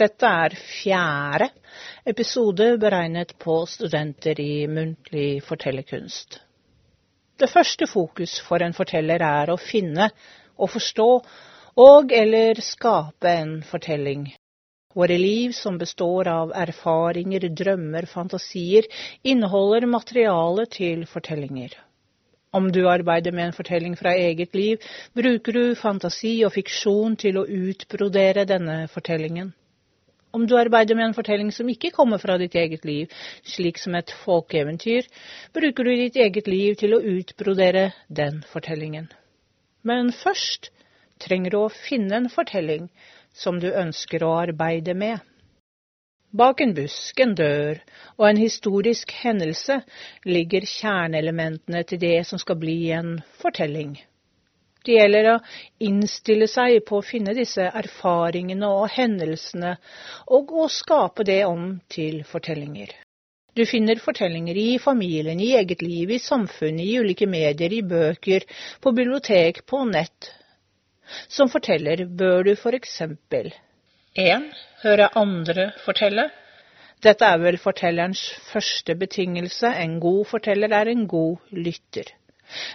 Dette er fjerde episode beregnet på studenter i muntlig fortellerkunst. Det første fokus for en forteller er å finne og forstå og eller skape en fortelling. Våre liv, som består av erfaringer, drømmer, fantasier, inneholder materiale til fortellinger. Om du arbeider med en fortelling fra eget liv, bruker du fantasi og fiksjon til å utbrodere denne fortellingen. Om du arbeider med en fortelling som ikke kommer fra ditt eget liv, slik som et folkeeventyr, bruker du ditt eget liv til å utbrodere den fortellingen. Men først trenger du å finne en fortelling som du ønsker å arbeide med. Bak en busk, en dør og en historisk hendelse ligger kjerneelementene til det som skal bli en fortelling. Det gjelder å innstille seg på å finne disse erfaringene og hendelsene, og å skape det om til fortellinger. Du finner fortellinger i familien, i eget liv, i samfunnet, i ulike medier, i bøker, på bibliotek, på nett. Som forteller bør du for eksempel 1. Høre andre fortelle. Dette er vel fortellerens første betingelse. En god forteller er en god lytter.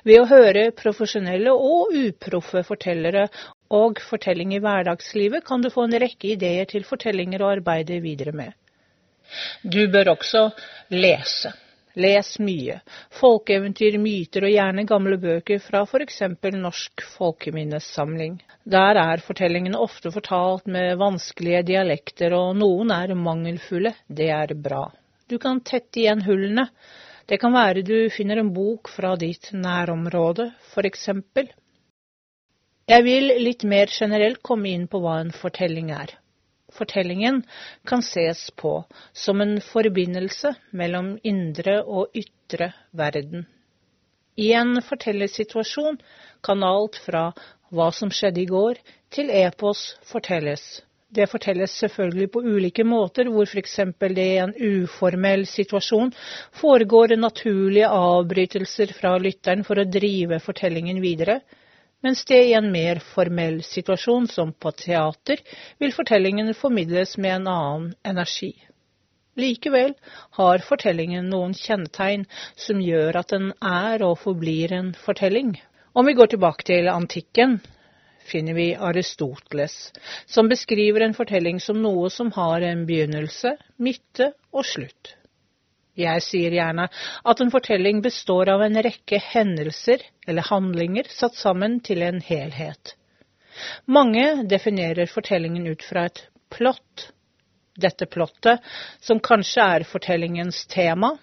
Ved å høre profesjonelle og uproffe fortellere og fortelling i hverdagslivet kan du få en rekke ideer til fortellinger å arbeide videre med. Du bør også lese. Les mye. Folkeeventyr, myter og gjerne gamle bøker fra f.eks. Norsk folkeminnesamling. Der er fortellingene ofte fortalt med vanskelige dialekter, og noen er mangelfulle. Det er bra. Du kan tette igjen hullene. Det kan være du finner en bok fra ditt nærområde, for eksempel. Jeg vil litt mer generelt komme inn på hva en fortelling er. Fortellingen kan ses på som en forbindelse mellom indre og ytre verden. I en fortellersituasjon kan alt fra hva som skjedde i går, til epos fortelles. Det fortelles selvfølgelig på ulike måter, hvor f.eks. det i en uformell situasjon foregår naturlige avbrytelser fra lytteren for å drive fortellingen videre, mens det i en mer formell situasjon, som på teater, vil fortellingen formidles med en annen energi. Likevel har fortellingen noen kjennetegn som gjør at den er og forblir en fortelling. Om vi går tilbake til antikken, finner vi Aristoteles, som beskriver en fortelling som noe som har en begynnelse, midte og slutt. Jeg sier gjerne at en fortelling består av en rekke hendelser eller handlinger satt sammen til en helhet. Mange definerer fortellingen ut fra et plott. Dette plottet, som kanskje er fortellingens tema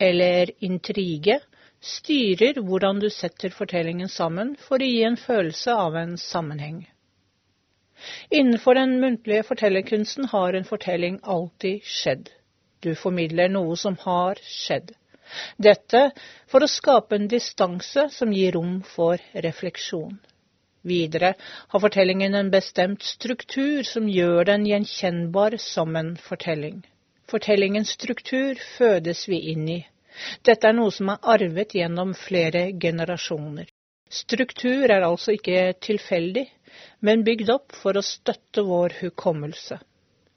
eller intrige, styrer hvordan du setter fortellingen sammen for å gi en følelse av en sammenheng. Innenfor den muntlige fortellerkunsten har en fortelling alltid skjedd. Du formidler noe som har skjedd. Dette for å skape en distanse som gir rom for refleksjon. Videre har fortellingen en bestemt struktur som gjør den gjenkjennbar som en fortelling. Fortellingens struktur fødes vi inn i, dette er noe som er arvet gjennom flere generasjoner. Struktur er altså ikke tilfeldig, men bygd opp for å støtte vår hukommelse.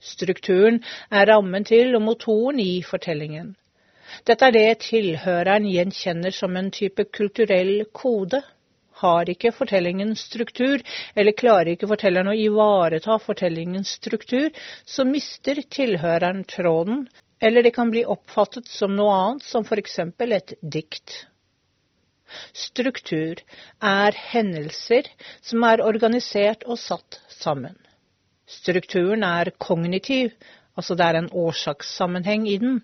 Strukturen er rammen til og motoren i fortellingen. Dette er det tilhøreren gjenkjenner som en type kulturell kode. Har ikke fortellingen struktur, eller klarer ikke fortelleren å ivareta fortellingens struktur, så mister tilhøreren tråden, eller det kan bli oppfattet som noe annet, som for eksempel et dikt. Struktur er hendelser som er organisert og satt sammen. Strukturen er kognitiv, altså det er en årsakssammenheng i den.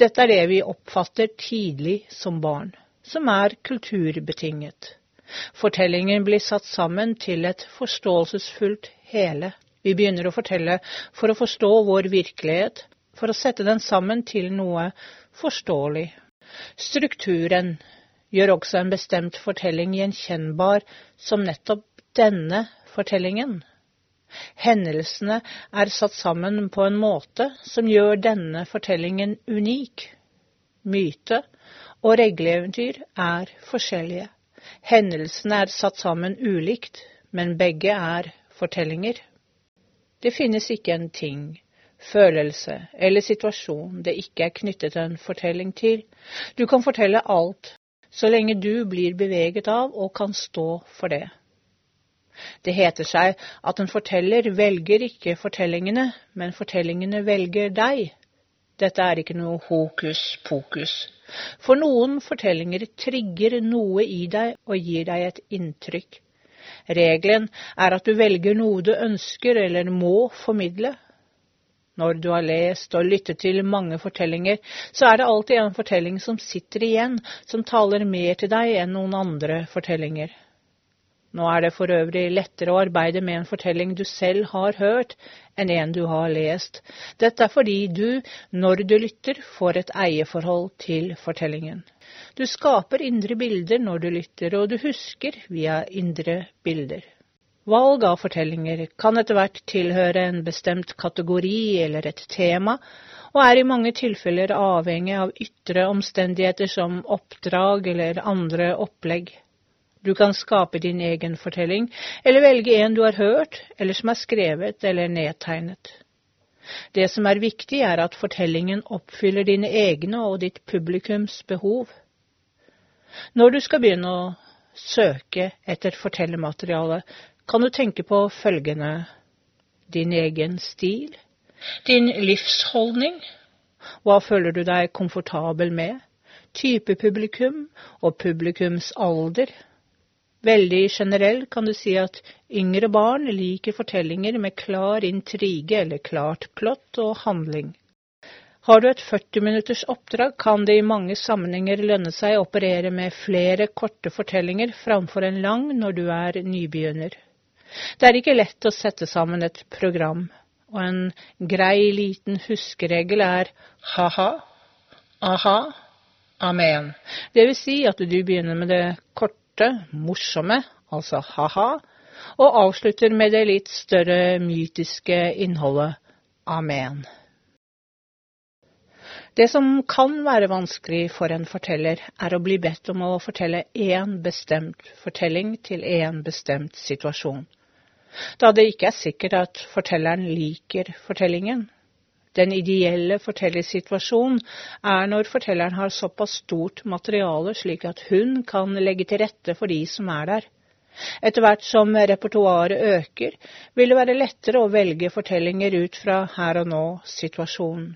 Dette er det vi oppfatter tidlig som barn, som er kulturbetinget. Fortellingen blir satt sammen til et forståelsesfullt hele. Vi begynner å fortelle for å forstå vår virkelighet, for å sette den sammen til noe forståelig. Strukturen gjør også en bestemt fortelling gjenkjennbar som nettopp denne fortellingen. Hendelsene er satt sammen på en måte som gjør denne fortellingen unik. Myte og regleeventyr er forskjellige. Hendelsene er satt sammen ulikt, men begge er fortellinger. Det finnes ikke en ting, følelse eller situasjon det ikke er knyttet en fortelling til. Du kan fortelle alt, så lenge du blir beveget av og kan stå for det. Det heter seg at en forteller velger ikke fortellingene, men fortellingene velger deg. Dette er ikke noe hokus pokus. For noen fortellinger trigger noe i deg og gir deg et inntrykk. Regelen er at du velger noe du ønsker eller må formidle. Når du har lest og lyttet til mange fortellinger, så er det alltid en fortelling som sitter igjen, som taler mer til deg enn noen andre fortellinger. Nå er det for øvrig lettere å arbeide med en fortelling du selv har hørt, enn en du har lest. Dette er fordi du, når du lytter, får et eierforhold til fortellingen. Du skaper indre bilder når du lytter, og du husker via indre bilder. Valg av fortellinger kan etter hvert tilhøre en bestemt kategori eller et tema, og er i mange tilfeller avhengig av ytre omstendigheter som oppdrag eller andre opplegg. Du kan skape din egen fortelling, eller velge en du har hørt, eller som er skrevet eller nedtegnet. Det som er viktig, er at fortellingen oppfyller dine egne og ditt publikums behov. Når du skal begynne å søke etter fortellermateriale, kan du tenke på følgende? Din egen stil, din livsholdning, hva føler du deg komfortabel med, type publikum og publikums alder, Veldig generelt kan du si at yngre barn liker fortellinger med klar intrige eller klart plott og handling. Har du et 40 minutters oppdrag, kan det i mange sammenhenger lønne seg å operere med flere korte fortellinger framfor en lang når du er nybegynner. Det er ikke lett å sette sammen et program, og en grei liten huskeregel er ha-ha, aha, amen. Det vil si at du begynner med det korte morsomme, altså ha-ha, og avslutter med det litt større mytiske innholdet amen. Det som kan være vanskelig for en forteller, er å bli bedt om å fortelle én bestemt fortelling til én bestemt situasjon, da det ikke er sikkert at fortelleren liker fortellingen. Den ideelle fortellersituasjonen er når fortelleren har såpass stort materiale slik at hun kan legge til rette for de som er der. Etter hvert som repertoaret øker, vil det være lettere å velge fortellinger ut fra her og nå-situasjonen.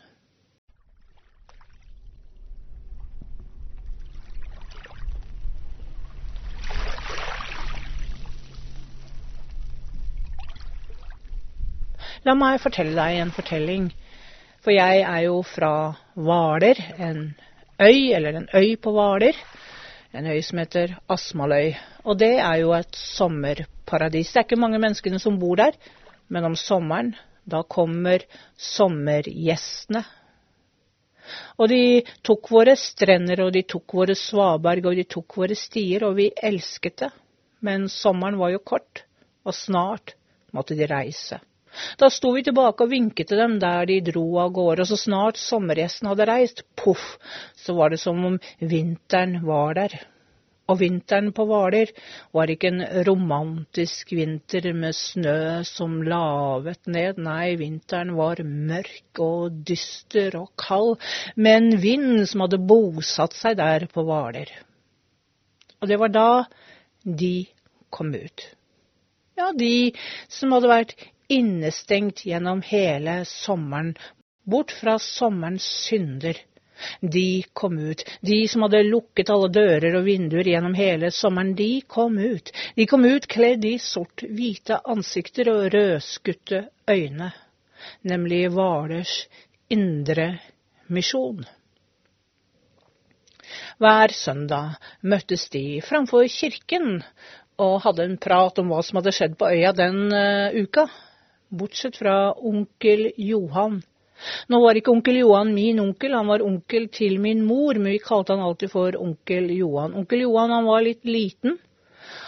La meg fortelle deg en fortelling for jeg er jo fra Hvaler, en øy, eller en øy på Hvaler. En øy som heter Asmaløy. Og det er jo et sommerparadis. Det er ikke mange menneskene som bor der, men om sommeren, da kommer sommergjestene. Og de tok våre strender, og de tok våre svaberg, og de tok våre stier, og vi elsket det. Men sommeren var jo kort, og snart måtte de reise. Da sto vi tilbake og vinket til dem der de dro av gårde, og så snart sommergjesten hadde reist, poff, så var det som om vinteren var der. Og vinteren på Hvaler var ikke en romantisk vinter med snø som lavet ned, nei, vinteren var mørk og dyster og kald, med en vind som hadde bosatt seg der på Hvaler. Og det var da de kom ut. Ja, de som hadde vært innestengt gjennom hele sommeren, bort fra sommerens synder. De kom ut. De som hadde lukket alle dører og vinduer gjennom hele sommeren, de kom ut. De kom ut kledd i sort-hvite ansikter og rødskutte øyne, nemlig Hvalers indre misjon. Hver søndag møttes de framfor kirken og hadde en prat om hva som hadde skjedd på øya den uh, uka bortsett fra onkel Johan. Nå var ikke onkel Johan min onkel, han var onkel til min mor, men vi kalte han alltid for onkel Johan. Onkel Johan han var litt liten.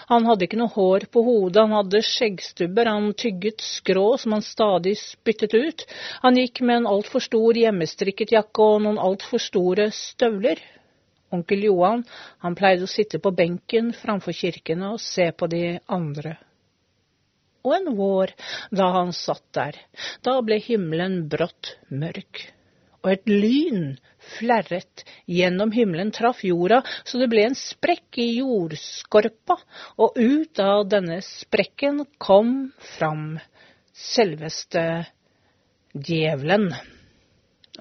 Han hadde ikke noe hår på hodet, han hadde skjeggstubber, han tygget skrå som han stadig spyttet ut. Han gikk med en altfor stor hjemmestrikket jakke og noen altfor store støvler. Onkel Johan han pleide å sitte på benken framfor kirkene og se på de andre. Og en vår da han satt der. Da ble himmelen brått mørk, og et lyn flerret gjennom himmelen, traff jorda, så det ble en sprekk i jordskorpa, og ut av denne sprekken kom fram selveste djevelen.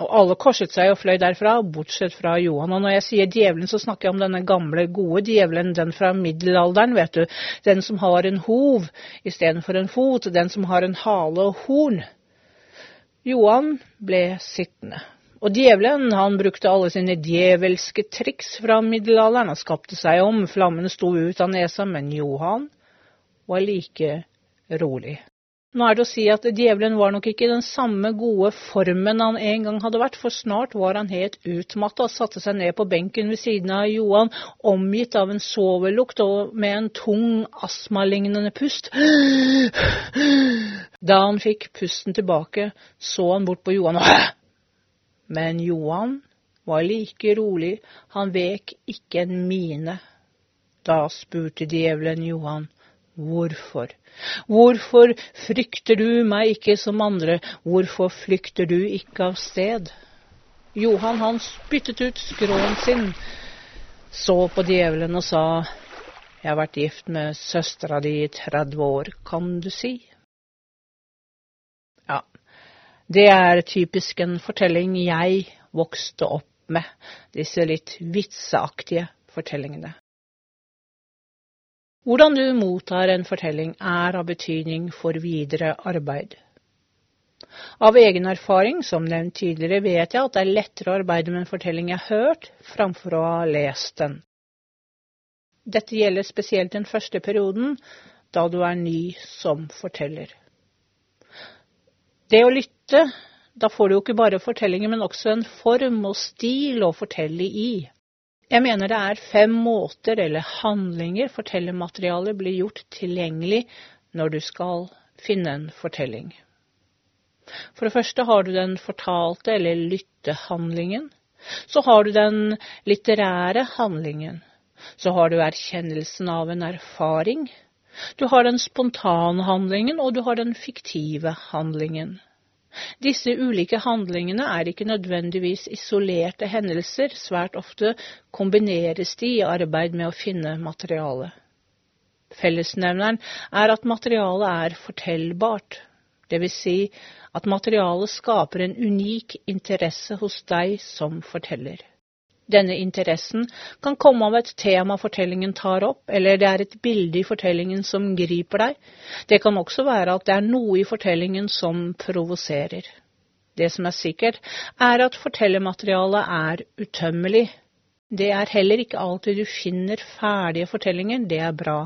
Og alle korset seg og fløy derfra, bortsett fra Johan. Og når jeg sier djevelen, så snakker jeg om denne gamle, gode djevelen, den fra middelalderen, vet du. Den som har en hov istedenfor en fot, den som har en hale og horn. Johan ble sittende. Og djevelen, han brukte alle sine djevelske triks fra middelalderen. Han skapte seg om, flammene sto ut av nesa, men Johan var like rolig. Nå er det å si at djevelen var nok ikke i den samme gode formen han en gang hadde vært, for snart var han helt utmatta og satte seg ned på benken ved siden av Johan, omgitt av en sovelukt og med en tung astmalignende pust. Da han fikk pusten tilbake, så han bort på Johan og Men Johan var like rolig, han vek ikke en mine. Da spurte djevelen Johan, hvorfor? Hvorfor frykter du meg ikke som andre, hvorfor flykter du ikke av sted? Johan han spyttet ut skråen sin, så på djevelen og sa, jeg har vært gift med søstera di i 30 år, kan du si? Ja, det er typisk en fortelling jeg vokste opp med, disse litt vitseaktige fortellingene. Hvordan du mottar en fortelling er av betydning for videre arbeid. Av egen erfaring, som nevnt tidligere, vet jeg at det er lettere å arbeide med en fortelling jeg har hørt, framfor å ha lest den. Dette gjelder spesielt den første perioden, da du er ny som forteller. Det å lytte, da får du jo ikke bare fortellinger, men også en form og stil å fortelle i. Jeg mener det er fem måter eller handlinger fortellermaterialet blir gjort tilgjengelig når du skal finne en fortelling. For det første har du den fortalte eller lyttehandlingen. Så har du den litterære handlingen. Så har du erkjennelsen av en erfaring. Du har den spontane handlingen, og du har den fiktive handlingen. Disse ulike handlingene er ikke nødvendigvis isolerte hendelser, svært ofte kombineres de i arbeid med å finne materiale. Fellesnevneren er at materialet er fortellbart, dvs. Si at materialet skaper en unik interesse hos deg som forteller. Denne interessen kan komme av et tema fortellingen tar opp, eller det er et bilde i fortellingen som griper deg. Det kan også være at det er noe i fortellingen som provoserer. Det som er sikkert, er at fortellermaterialet er utømmelig. Det er heller ikke alltid du finner ferdige fortellinger, det er bra.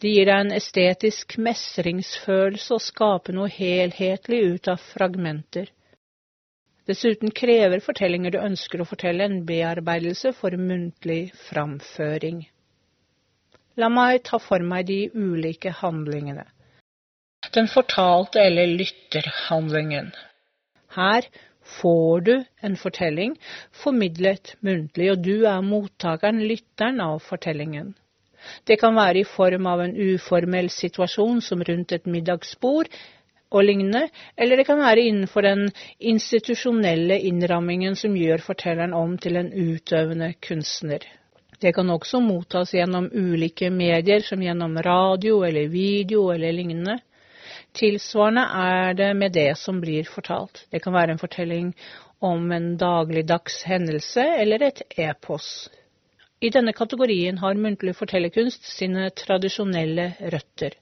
Det gir deg en estetisk mestringsfølelse å skape noe helhetlig ut av fragmenter. Dessuten krever fortellinger du ønsker å fortelle, en bearbeidelse for muntlig framføring. La meg ta for meg de ulike handlingene. Den fortalte eller lytterhandlingen. Her får du en fortelling formidlet muntlig, og du er mottakeren, lytteren av fortellingen. Det kan være i form av en uformell situasjon som rundt et middagsbord, og lignende, eller det kan være innenfor den institusjonelle innrammingen som gjør fortelleren om til en utøvende kunstner. Det kan også mottas gjennom ulike medier, som gjennom radio eller video eller lignende. Tilsvarende er det med det som blir fortalt. Det kan være en fortelling om en dagligdags hendelse eller et epos. I denne kategorien har muntlig fortellerkunst sine tradisjonelle røtter.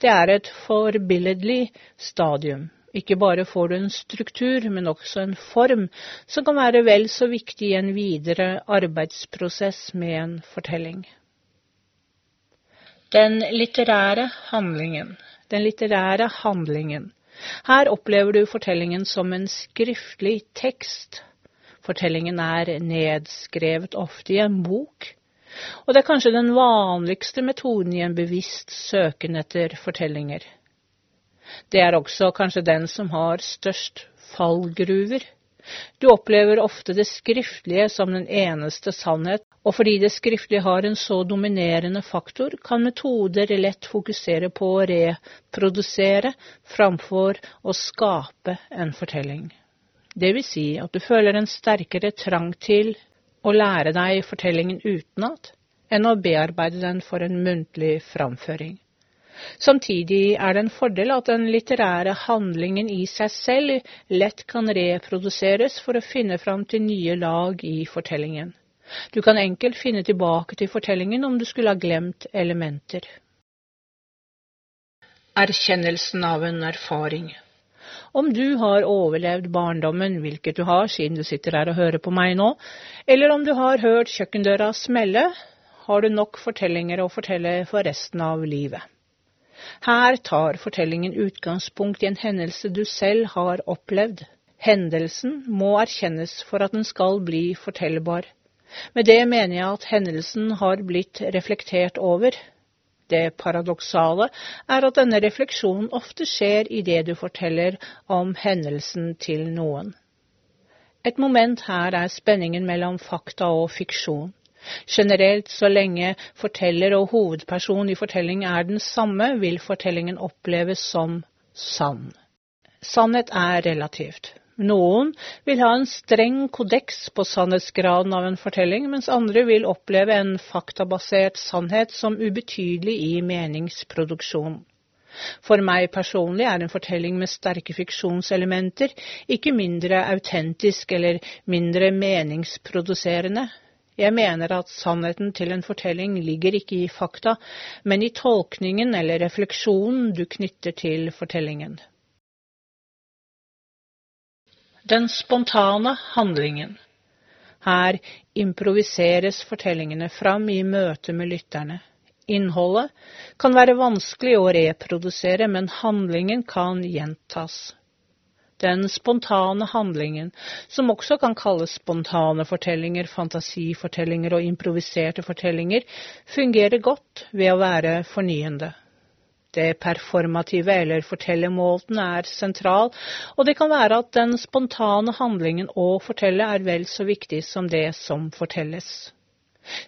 Det er et forbilledlig stadium. Ikke bare får du en struktur, men også en form som kan være vel så viktig i en videre arbeidsprosess med en fortelling. Den litterære handlingen. Den litterære handlingen. Her opplever du fortellingen som en skriftlig tekst. Fortellingen er nedskrevet ofte i en bok, og det er kanskje den vanligste metoden i en bevisst søken etter fortellinger. Det er også kanskje den som har størst fallgruver. Du opplever ofte det skriftlige som den eneste sannhet, og fordi det skriftlige har en så dominerende faktor, kan metoder lett fokusere på å reprodusere framfor å skape en fortelling. Det vil si at du føler en sterkere trang til å lære deg fortellingen utenat enn å bearbeide den for en muntlig framføring. Samtidig er det en fordel at den litterære handlingen i seg selv lett kan reproduseres for å finne fram til nye lag i fortellingen. Du kan enkelt finne tilbake til fortellingen om du skulle ha glemt elementer. Erkjennelsen av en erfaring Om du har overlevd barndommen, hvilket du har siden du sitter her og hører på meg nå, eller om du har hørt kjøkkendøra smelle, har du nok fortellinger å fortelle for resten av livet. Her tar fortellingen utgangspunkt i en hendelse du selv har opplevd. Hendelsen må erkjennes for at den skal bli fortellbar. Med det mener jeg at hendelsen har blitt reflektert over. Det paradoksale er at denne refleksjonen ofte skjer i det du forteller om hendelsen til noen. Et moment her er spenningen mellom fakta og fiksjon. Generelt, så lenge forteller og hovedperson i fortelling er den samme, vil fortellingen oppleves som sann. Sannhet er relativt. Noen vil ha en streng kodeks på sannhetsgraden av en fortelling, mens andre vil oppleve en faktabasert sannhet som ubetydelig i meningsproduksjon. For meg personlig er en fortelling med sterke fiksjonselementer ikke mindre autentisk eller mindre meningsproduserende. Jeg mener at sannheten til en fortelling ligger ikke i fakta, men i tolkningen eller refleksjonen du knytter til fortellingen. Den spontane handlingen. Her improviseres fortellingene fram i møte med lytterne. Innholdet kan være vanskelig å reprodusere, men handlingen kan gjentas den spontane handlingen, som også kan kalles spontane fortellinger, fantasifortellinger og improviserte fortellinger, fungerer godt ved å være fornyende. Det performative eller fortellermåten er sentral, og det kan være at den spontane handlingen å fortelle er vel så viktig som det som fortelles.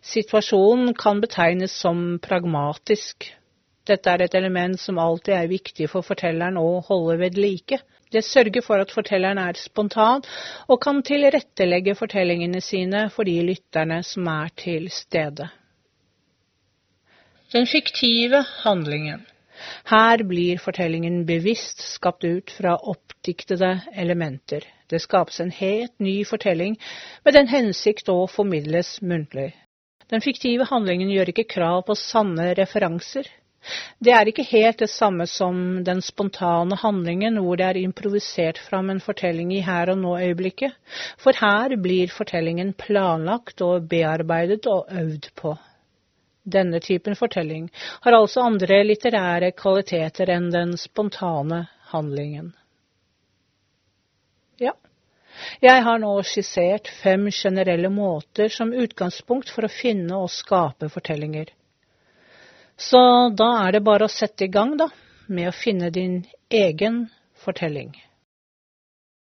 Situasjonen kan betegnes som pragmatisk. Dette er et element som alltid er viktig for fortelleren å holde ved like. Det sørger for at fortelleren er spontan og kan tilrettelegge fortellingene sine for de lytterne som er til stede. Den fiktive handlingen. Her blir fortellingen bevisst skapt ut fra oppdiktede elementer. Det skapes en helt ny fortelling med den hensikt å formidles muntlig. Den fiktive handlingen gjør ikke krav på sanne referanser. Det er ikke helt det samme som den spontane handlingen hvor det er improvisert fram en fortelling i her og nå-øyeblikket, for her blir fortellingen planlagt og bearbeidet og øvd på. Denne typen fortelling har altså andre litterære kvaliteter enn den spontane handlingen. Ja, jeg har nå skissert fem generelle måter som utgangspunkt for å finne og skape fortellinger. Så da er det bare å sette i gang, da, med å finne din egen fortelling.